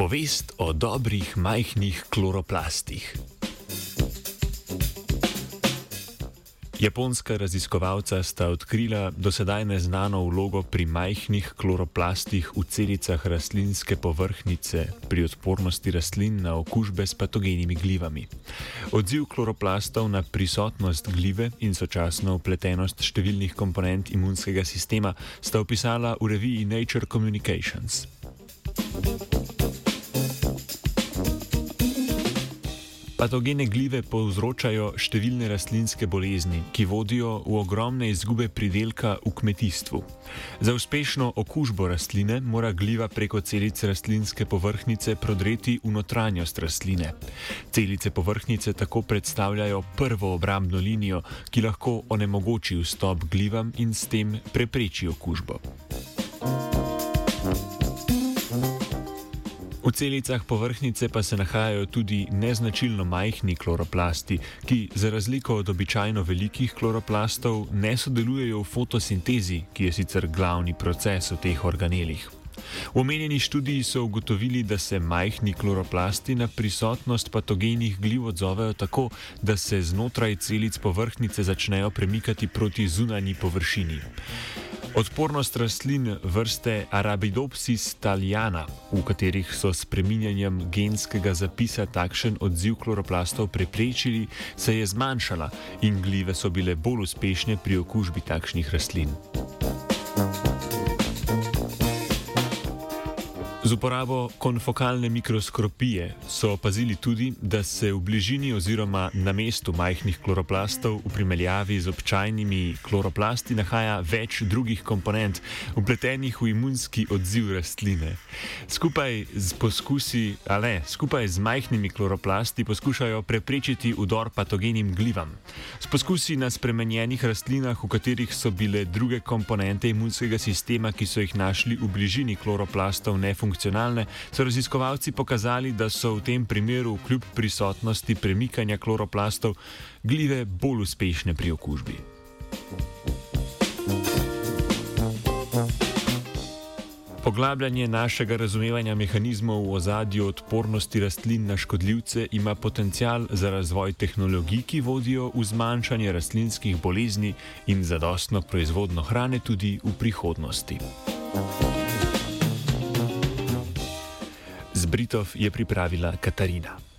Povest o dobrih majhnih kloroplastih. Japonska raziskovalca sta odkrila dosedaj neznano vlogo pri majhnih kloroplastih v celicah rastlinske povrhnjice pri odpornosti rastlin na okužbe s patogenimi glivami. Odziv kloroplastov na prisotnost glive in sočasno upletenost številnih komponent imunskega sistema sta opisala v reviji Nature Communications. Patogene glive povzročajo številne rastlinske bolezni, ki vodijo v ogromne izgube pridelka v kmetijstvu. Za uspešno okužbo rastline mora gliva preko celic rastlinske povrhnjice prodreti v notranjost rastline. Celice povrhnjice tako predstavljajo prvo obrambno linijo, ki lahko onemogoči vstop glivam in s tem prepreči okužbo. V celicah povrhnjice pa se nahajajo tudi neznačilno majhni kloroplasti, ki za razliko od običajno velikih kloroplastov ne sodelujejo v fotosintezi, ki je sicer glavni proces v teh organelih. V omenjeni študiji so ugotovili, da se majhni kloroplasti na prisotnost patogenih gliv odzovejo tako, da se znotraj celic povrhnjice začnejo premikati proti zunanji površini. Odpornost rastlin vrste Arabidopsis thaliana, v katerih so s preminjanjem genskega zapisa takšen odziv kloroplastov preprečili, se je zmanjšala in glive so bile bolj uspešne pri okužbi takšnih rastlin. Z uporabo konfokalne mikroskopije so opazili tudi, da se v bližini oziroma na mestu majhnih kloroplastov v primerjavi z običajnimi kloroplasti nahaja več drugih komponent, upletenih v imunski odziv rastline. Skupaj z poskusi, ale skupaj z majhnimi kloroplasti poskušajo preprečiti udor patogenim glivam. S poskusi na spremenjenih rastlinah, v katerih so bile druge komponente imunskega sistema, ki so jih našli v bližini kloroplastov, ne funkcionirale funkcionalne, so raziskovalci pokazali, da so v tem primeru, kljub prisotnosti premikanja kloroplastov, glive bolj uspešne pri okužbi. Poglabljanje našega razumevanja mehanizmov v ozadju odpornosti rastlin na škodljivce ima potencial za razvoj tehnologij, ki vodijo v zmanjšanje rastlinskih bolezni in zadostno proizvodno hrane tudi v prihodnosti. Z Britov je pripravila Katarina.